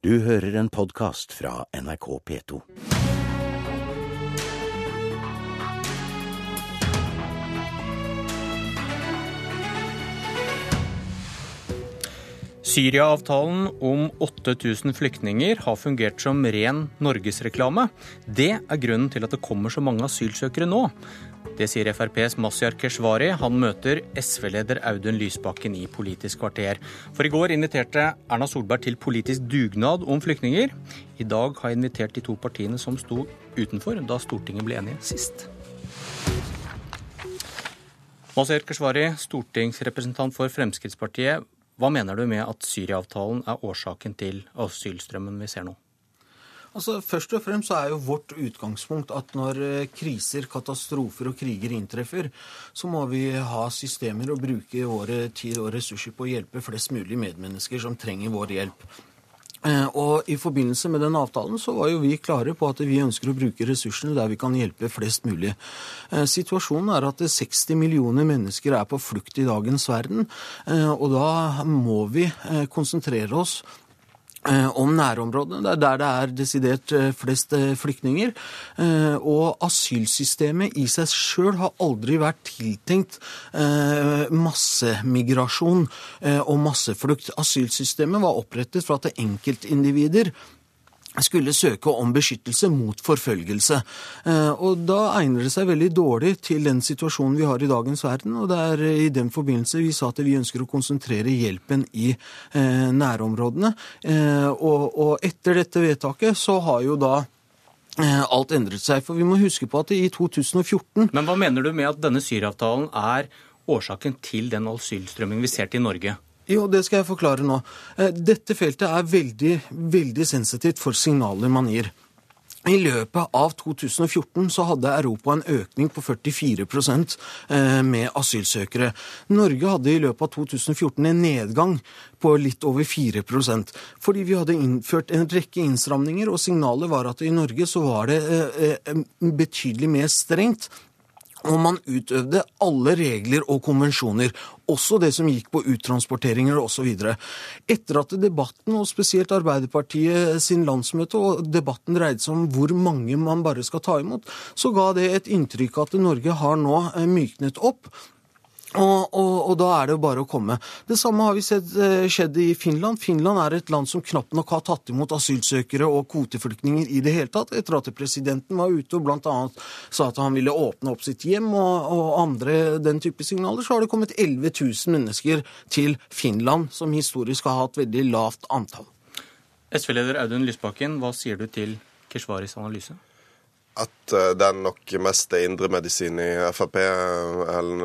Du hører en podkast fra NRK P2. Syria-avtalen om 8000 flyktninger har fungert som ren norgesreklame. Det er grunnen til at det kommer så mange asylsøkere nå. Det sier FrPs Mazyar Keshvari. Han møter SV-leder Audun Lysbakken i Politisk kvarter. For i går inviterte Erna Solberg til politisk dugnad om flyktninger. I dag har jeg invitert de to partiene som sto utenfor da Stortinget ble enige sist. Mazyar Keshvari, stortingsrepresentant for Fremskrittspartiet. Hva mener du med at Syria-avtalen er årsaken til asylstrømmen vi ser nå? Altså, Først og fremst så er jo vårt utgangspunkt at når eh, kriser, katastrofer og kriger inntreffer, så må vi ha systemer og bruke våre tid og ressurser på å hjelpe flest mulig medmennesker som trenger vår hjelp. Eh, og I forbindelse med den avtalen så var jo vi klare på at vi ønsker å bruke ressursene der vi kan hjelpe flest mulig. Eh, situasjonen er at 60 millioner mennesker er på flukt i dagens verden. Og da må vi konsentrere oss om nærområdene. Det er der det er desidert eh, flest eh, flyktninger. Og asylsystemet i seg sjøl har aldri vært tiltenkt massemigrasjon og masseflukt. Asylsystemet var opprettet for at enkeltindivider skulle søke om beskyttelse mot forfølgelse. Eh, og Da egner det seg veldig dårlig til den situasjonen vi har i dagens verden. og Det er i den forbindelse vi sa at vi ønsker å konsentrere hjelpen i eh, nærområdene. Eh, og etter dette vedtaket så har jo da alt endret seg. For vi må huske på at i 2014 Men hva mener du med at denne Syria-avtalen er årsaken til den asylstrømmingen vi ser til Norge? Jo, det skal jeg forklare nå. Eh, dette feltet er veldig, veldig sensitivt for signaler man gir. I løpet av 2014 så hadde Europa en økning på 44 eh, med asylsøkere. Norge hadde i løpet av 2014 en nedgang på litt over 4% fordi vi hadde innført en rekke innstramninger, og signalet var at i Norge så var det eh, betydelig mer strengt og man utøvde alle regler og konvensjoner, også det som gikk på uttransporteringer osv. Etter at debatten, og spesielt Arbeiderpartiet sin landsmøte, og debatten dreide seg om hvor mange man bare skal ta imot, så ga det et inntrykk at Norge har nå eh, myknet opp. Og, og, og, da er det jo bare å komme. Det samme har vi sett eh, skjedd i Finland. Finland er et land som knapt nok har tatt imot asylsøkere og kvoteflyktninger i det hele tatt, etter at presidenten var ute og bl.a. sa at han ville åpne opp sitt hjem og, og, andre den type signaler, så har det kommet 11 000 mennesker til Finland, som historisk har hatt veldig lavt antall. SV-leder Audun Lysbakken, hva sier du til Keshvaris analyse? At eh, det er nok mest indremedisin i Frp,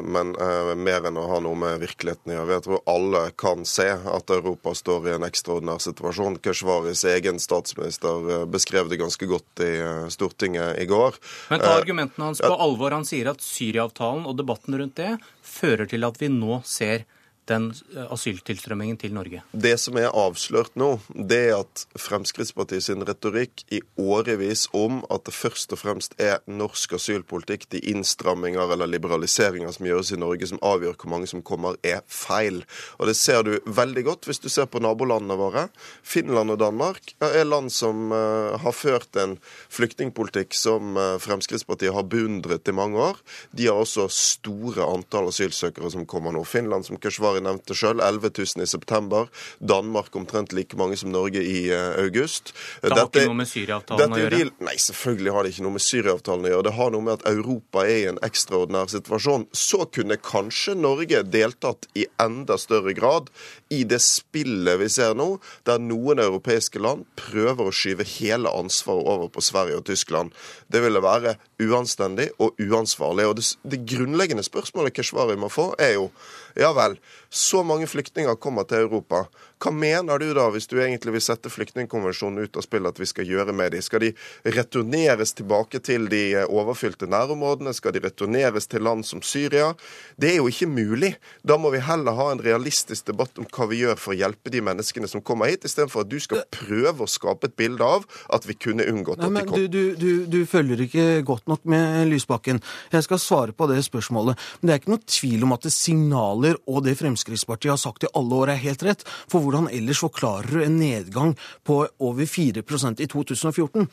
men uh, mer enn å ha noe med virkeligheten å gjøre. Jeg tror alle kan se at Europa står i en ekstraordinær situasjon. Keshvaris egen statsminister beskrev det ganske godt i Stortinget i går. Men ta argumentene hans på alvor. Han sier at Syria-avtalen og debatten rundt det fører til at vi nå ser den eh, asyltilstrømmingen til Norge? Det som er avslørt nå, det er at Fremskrittspartiet sin retorikk i årevis om at det først og fremst er norsk asylpolitikk, de innstramminger eller liberaliseringer som gjøres i Norge, som avgjør hvor mange som kommer, er feil. Og det ser du veldig godt hvis du ser på nabolandene våre. Finland og Danmark er land som uh, har ført en flyktningpolitikk som uh, Fremskrittspartiet har beundret i mange år. De har også store antall asylsøkere som kommer nå. Finland, som Keshvari Kari nevnte sjøl, 11 000 i september. Danmark omtrent like mange som Norge i uh, august. Det har dette, ikke noe med Syria-avtalen å gjøre? De, nei, selvfølgelig har det ikke noe med Syria-avtalen å gjøre. Det har noe med at Europa er i en ekstraordinær situasjon. Så kunne kanskje Norge deltatt i enda større grad i det spillet vi ser nå, der noen europeiske land prøver å skyve hele ansvaret over på Sverige og Tyskland. Det ville være uanstendig og uansvarlig. Og det, det grunnleggende spørsmålet Keshvari må få, er jo ja vel, så mange flyktninger kommer til Europa. Hva mener du da, hvis du egentlig vil sette flyktningkonvensjonen ut av spill, at vi skal gjøre med dem? Skal de returneres tilbake til de overfylte nærområdene? Skal de returneres til land som Syria? Det er jo ikke mulig. Da må vi heller ha en realistisk debatt om hva vi gjør for å hjelpe de menneskene som kommer hit, istedenfor at du skal prøve å skape et bilde av at vi kunne unngått Nei, at de kom. Du, du, du, du følger ikke godt nok med Lysbakken. Jeg skal svare på det spørsmålet. Men det er ikke noe tvil om at det signaler og det Fremskrittspartiet har sagt i alle år, er helt rett. For hvordan ellers forklarer du en nedgang på over 4% i 2014?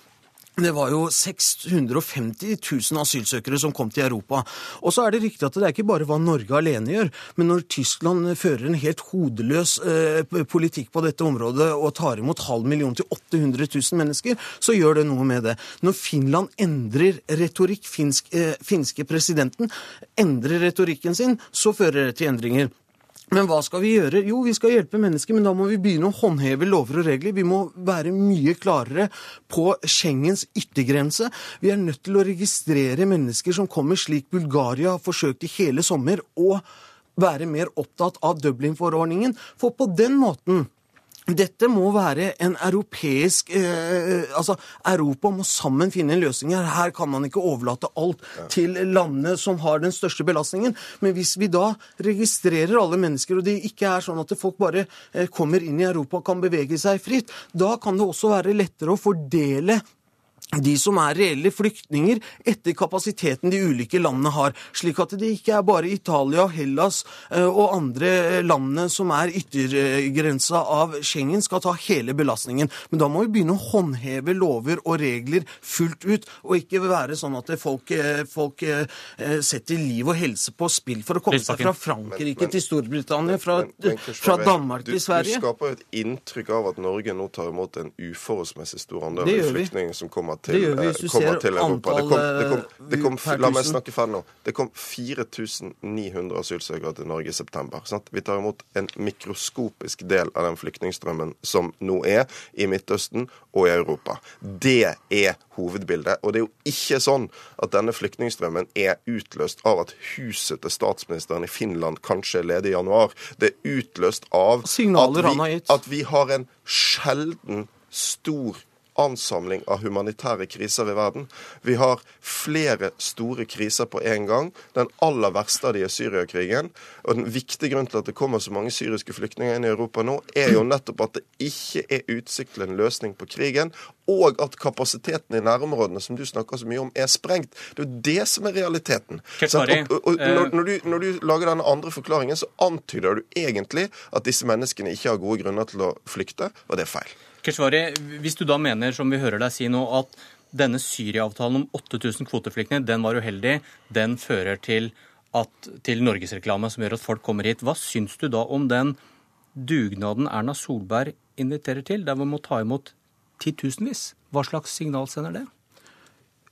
Det var jo 650 000 asylsøkere som kom til Europa. Og så er det riktig at det er ikke bare hva Norge alene gjør, men når Tyskland fører en helt hodeløs eh, politikk på dette området og tar imot halv million til 800 000 mennesker, så gjør det noe med det. Når Finland endrer retorikk, finsk, eh, finske presidenten endrer retorikken sin, så fører det til endringer. Men hva skal vi gjøre? Jo, vi skal hjelpe mennesker, men da må vi begynne å håndheve lover og regler. Vi må være mye klarere på Schengens yttergrense. Vi er nødt til å registrere mennesker som kommer slik Bulgaria har forsøkt i hele sommer, og være mer opptatt av Dublin-forordningen. For på den måten dette må være en europeisk eh, Altså, Europa må sammen finne en løsning her. Her kan man ikke overlate alt til landene som har den største belastningen. Men hvis vi da registrerer alle mennesker, og det ikke er sånn at folk bare eh, kommer inn i Europa og kan bevege seg fritt, da kan det også være lettere å fordele de som er reelle flyktninger, etter kapasiteten de ulike landene har. Slik at det ikke er bare Italia, Hellas eh, og andre landene som er yttergrensa av Schengen, skal ta hele belastningen. Men da må vi begynne å håndheve lover og regler fullt ut, og ikke være sånn at folk, eh, folk eh, setter liv og helse på spill for å komme seg fra Frankrike til Storbritannia, fra, fra Danmark til Sverige. Du skaper et inntrykk av at Norge nå tar imot en uforholdsmessig stor andel flyktninger som kommer til, det du kommer ser til Europa. Det kom, det kom, det kom, la meg snakke ferdig nå. Det kom 4900 asylsøkere til Norge i september. Sant? Vi tar imot en mikroskopisk del av den flyktningstrømmen som nå er i Midtøsten og i Europa. Det er hovedbildet. Og det er jo ikke sånn at denne flyktningstrømmen er utløst av at huset til statsministeren i Finland kanskje er ledig i januar. Det er utløst av at vi, at vi har en sjelden stor ansamling av humanitære kriser i verden. Vi har flere store kriser på en gang. Den aller verste av de er Syriakrigen. Og den viktige grunnen til at det kommer så mange syriske flyktninger inn i Europa nå, er jo nettopp at det ikke er utsikt til en løsning på krigen, og at kapasiteten i nærområdene, som du snakker så mye om, er sprengt. Det er jo det som er realiteten. Sant? og, og, eh, når, når, du, når du lager denne andre forklaringen, så antyder du egentlig at disse menneskene ikke har gode grunner til å flykte, og det er feil. Keshvari, hvis du da mener, som vi hører deg si nå, at denne Syria-avtalen om 8000 kvoteflyktninger, den var uheldig, den fører til, at, til norgesreklame som gjør at folk kommer hit. Hva syns du da om den dugnaden Erna Solberg inviterer til, der vi må ta imot titusenvis? Hva slags signal sender det?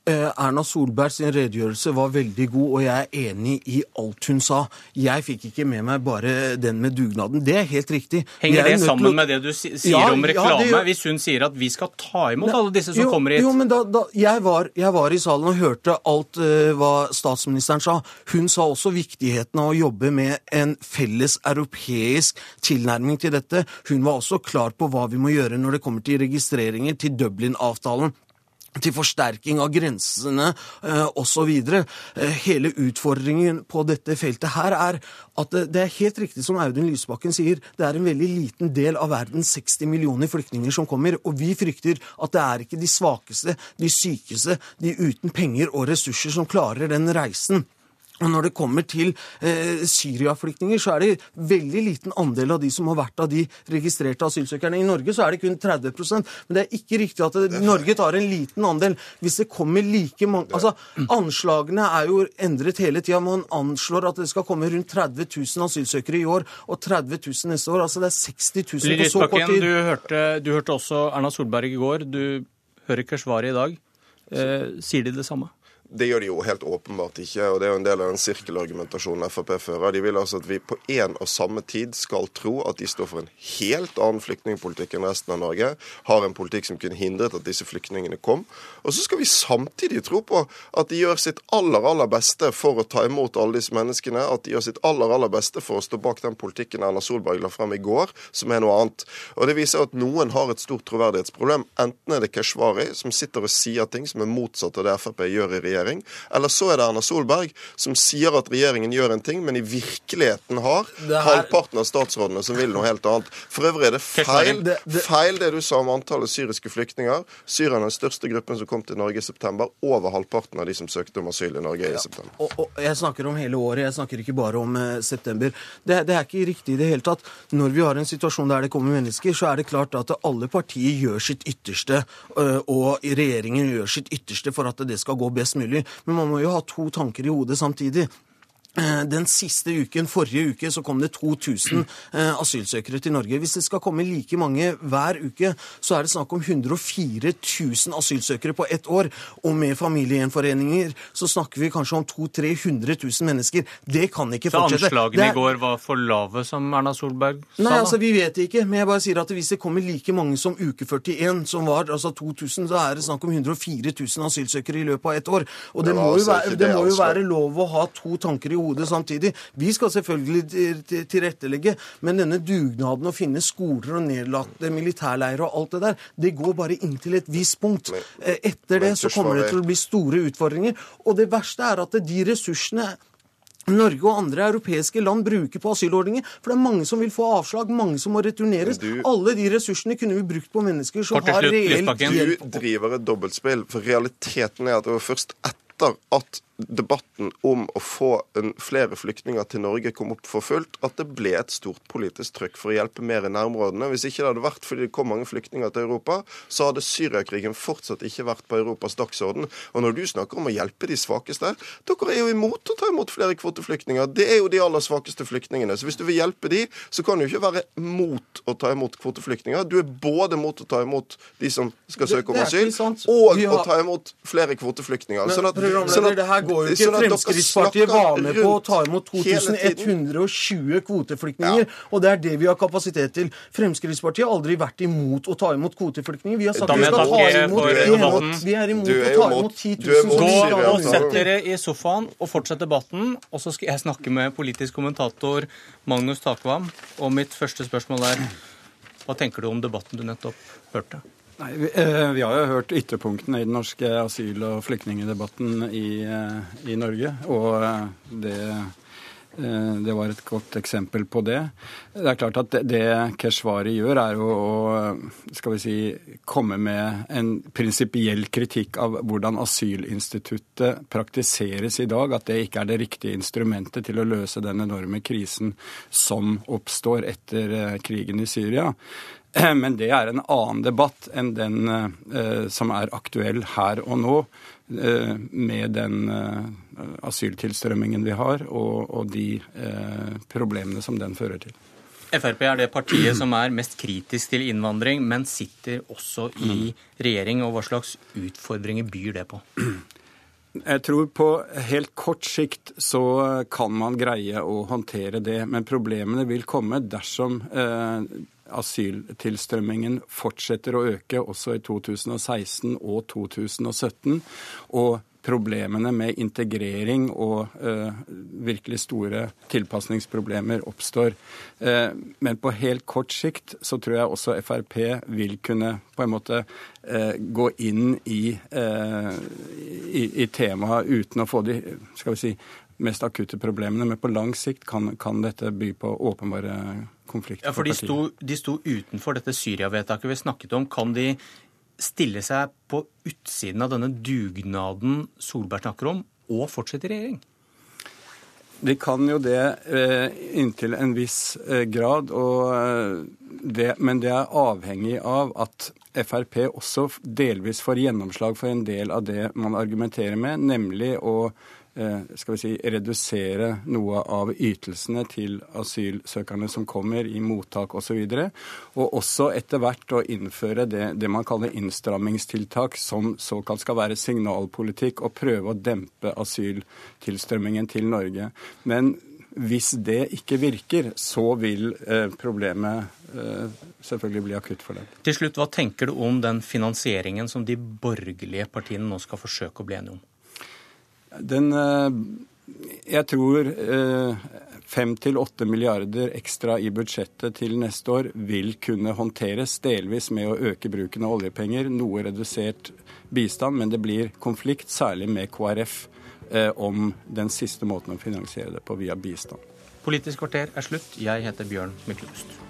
Eh, Erna Solberg sin redegjørelse var veldig god, og jeg er enig i alt hun sa. Jeg fikk ikke med meg bare den med dugnaden. Det er helt riktig. Henger er det sammen å- med det du sier Ja, om ja, det reklame? Hvis hun sier at vi skal ta imot ne... alle disse som jo, kommer hit? Jo, men da, da, jeg, var, jeg var i salen og hørte alt uh, hva statsministeren sa. Hun sa også viktigheten av å jobbe med en felles europeisk tilnærming til dette. Hun var også klar på hva vi må gjøre når det kommer til registreringer, til Dublin-avtalen til forsterking av grensene eh, osv. Eh, hele utfordringen på dette feltet her er at det, det er helt riktig som Audun Lysbakken sier, det er en veldig liten del av verdens 60 millioner flyktninger som kommer, og vi frykter at det er ikke de svakeste, de sykeste, de uten penger og ressurser som klarer den reisen. Og når det kommer til eh, Syria-flyktninger, så er det veldig liten andel av de som har vært av de registrerte asylsøkerne. I Norge så er det kun 30% men det er ikke riktig at det, Norge tar en liten andel. Hvis det kommer like mange Altså, Anslagene er jo endret hele tida. Man anslår at det skal komme rundt 30 000 asylsøkere i år og 30 000 neste år. Altså det er 60 000 på så kort tid. du hørte, du hørte også Erna Solberg i går. Du hører Keshvari i dag. Eh, sier de det samme? Det gjør de jo helt åpenbart ikke, og det er jo en del av den sirkelargumentasjonen Frp fører. De vil altså at vi på en og samme tid skal tro at de står for en helt annen flyktningpolitikk enn resten av Norge, har en politikk som kunne hindret at disse flyktningene kom. Og så skal vi samtidig tro på at de gjør sitt aller, aller beste for å ta imot alle disse menneskene, at de gjør sitt aller, aller beste for å stå bak den politikken Erna Solberg la frem i går, som er noe annet. Og det viser at noen har et stort troverdighetsproblem. Enten er det Keshvari, som sitter og sier ting som er motsatt av det Frp gjør i regjering, regjering. Eller så er det Erna Solberg som sier at regjeringen gjør en ting, men i virkeligheten har her... halvparten av statsrådene som vil noe helt annet. For øvrig er det feil det, det... feil det du sa om antallet syriske flyktninger. Syrerne er den største gruppen som kom til Norge i september. Over halvparten av de som søkte om asyl i Norge ja. i september. Og, og, jeg snakker om hele året, jeg snakker ikke bare om eh, september. Det, det er ikke riktig i det hele tatt. Når vi har en situasjon der det kommer mennesker, så er det klart at alle partier gjør sitt ytterste, og regjeringen gjør sitt ytterste for at det skal gå best mulig. Men man må jo ha to tanker i hodet samtidig. Eh, den siste uken, forrige uke, så kom det 2000 eh, asylsøkere til Norge. Hvis det skal komme like mange hver uke, så er det snakk om 104 000 asylsøkere på ett år. Og med familiegjenforeninger så snakker vi kanskje om 200 000-300 000 mennesker. Det kan ikke fortsette. Så anslagene er... i går var for lave, som Erna Solberg sa? Nei, altså vi vet ikke. Men jeg bare sier at hvis det kommer like mange som uke 41, som var altså 2000, så er det snakk om 104 000 asylsøkere i løpet av ett år. Og det, det må, jo altså være, det må jo være lov å ha to tanker i hodet samtidig. Vi skal selvfølgelig tilrettelegge, men denne dugnaden å finne skoler og nedlagte militærleirer og alt det der, det går bare inntil et visst punkt. Eh, etter det så kommer det til å bli store utfordringer. Og det verste er at de ressursene Norge og andre europeiske land bruker på asylordninger. For det er mange som vil få avslag, mange som må returneres. Du, Alle de ressursene kunne vi brukt på mennesker som har reelt hjelp. Du driver et dobbeltspill, for realiteten er at det var først etter at debatten om å få flere flyktninger til Norge kom opp for fullt, at det ble et stort politisk trykk for å hjelpe mer i nærområdene. Hvis ikke det hadde vært fordi det kom mange flyktninger til Europa, så hadde Syriakrigen fortsatt ikke vært på Europas dagsorden. Og når du snakker om å hjelpe de svakeste Dere er jo imot å ta imot flere kvoteflyktninger. Det er jo de aller svakeste flyktningene. Så hvis du vil hjelpe de, så kan du ikke være mot å ta imot kvoteflyktninger. Du er både mot å ta imot de som skal søke om asyl, og å ta imot flere kvoteflyktninger. Sånn at, sånn at går jo ikke sånn Fremskrittspartiet var med på å ta imot 2120 kvoteflyktninger. Og det er det vi har kapasitet til. Fremskrittspartiet har aldri vært imot å ta imot kvoteflyktninger. Vi har sagt vi skal ta imot Vi er imot å ta imot 10 000. Gå og sett dere i sofaen og fortsett debatten. Og så skal jeg snakke med politisk kommentator Magnus Takvam. Og mitt første spørsmål er hva tenker du om debatten du nettopp hørte? Nei, vi, eh, vi, har jo hørt ytterpunktene i den norske asyl- og flyktningdebatten i, eh, i, Norge. Og eh, det, det, var et godt eksempel på det. Det er klart at det, Keshvari gjør, er jo å skal vi si, komme med en prinsipiell kritikk av hvordan asylinstituttet praktiseres i dag. At det ikke er det riktige instrumentet til å løse den enorme krisen som oppstår etter krigen i Syria. Men det er en annen debatt enn den eh, som er aktuell her og nå, eh, med den eh, asyltilstrømmingen vi har, og, og de eh, problemene som den fører til. Frp er det partiet som er mest kritisk til innvandring, men sitter også i regjering. og Hva slags utfordringer byr det på? Jeg tror på helt kort sikt så kan man greie å håndtere det, men problemene vil komme dersom eh, asyltilstrømmingen fortsetter å øke også i 2016 og 2017. og problemene med integrering og uh, virkelig store tilpasningsproblemer oppstår. Uh, men på helt kort sikt så tror jeg også Frp vil kunne på en måte uh, gå inn i, i, i temaet uten å få de skal vi si, mest akutte problemene. Men på lang sikt kan, kan dette by på åpenbare konflikter. Ja, for de sto, de sto utenfor dette Syria-vedtaket vi snakket om. Kan de stille seg på utsiden av denne dugnaden Solberg snakker om, og fortsette i regjering? De kan jo det eh, inntil en viss eh, grad, og, det, men det er avhengig av at Frp også delvis får gjennomslag for en del av det man argumenterer med, nemlig å Eh, skal vi si, redusere noe av ytelsene til asylsøkerne som kommer i mottak osv. Og, så og også etter hvert å innføre det, det, man kaller innstrammingstiltak, som såkalt skal være signalpolitikk, og prøve å dempe asyltilstrømmingen til Norge. Men hvis det ikke virker, så vil eh, problemet eh, selvfølgelig bli akutt for dem. Til slutt, Hva tenker du om den finansieringen som de borgerlige partiene nå skal forsøke å bli enige om? Den, eh, Jeg tror fem til åtte milliarder ekstra i budsjettet til neste år vil kunne håndteres, delvis med å øke bruken av oljepenger, noe redusert bistand, men det blir konflikt, særlig med KrF, om den siste måten å finansiere det på via bistand. Politisk kvarter er slutt. Jeg heter Bjørn Myklebust.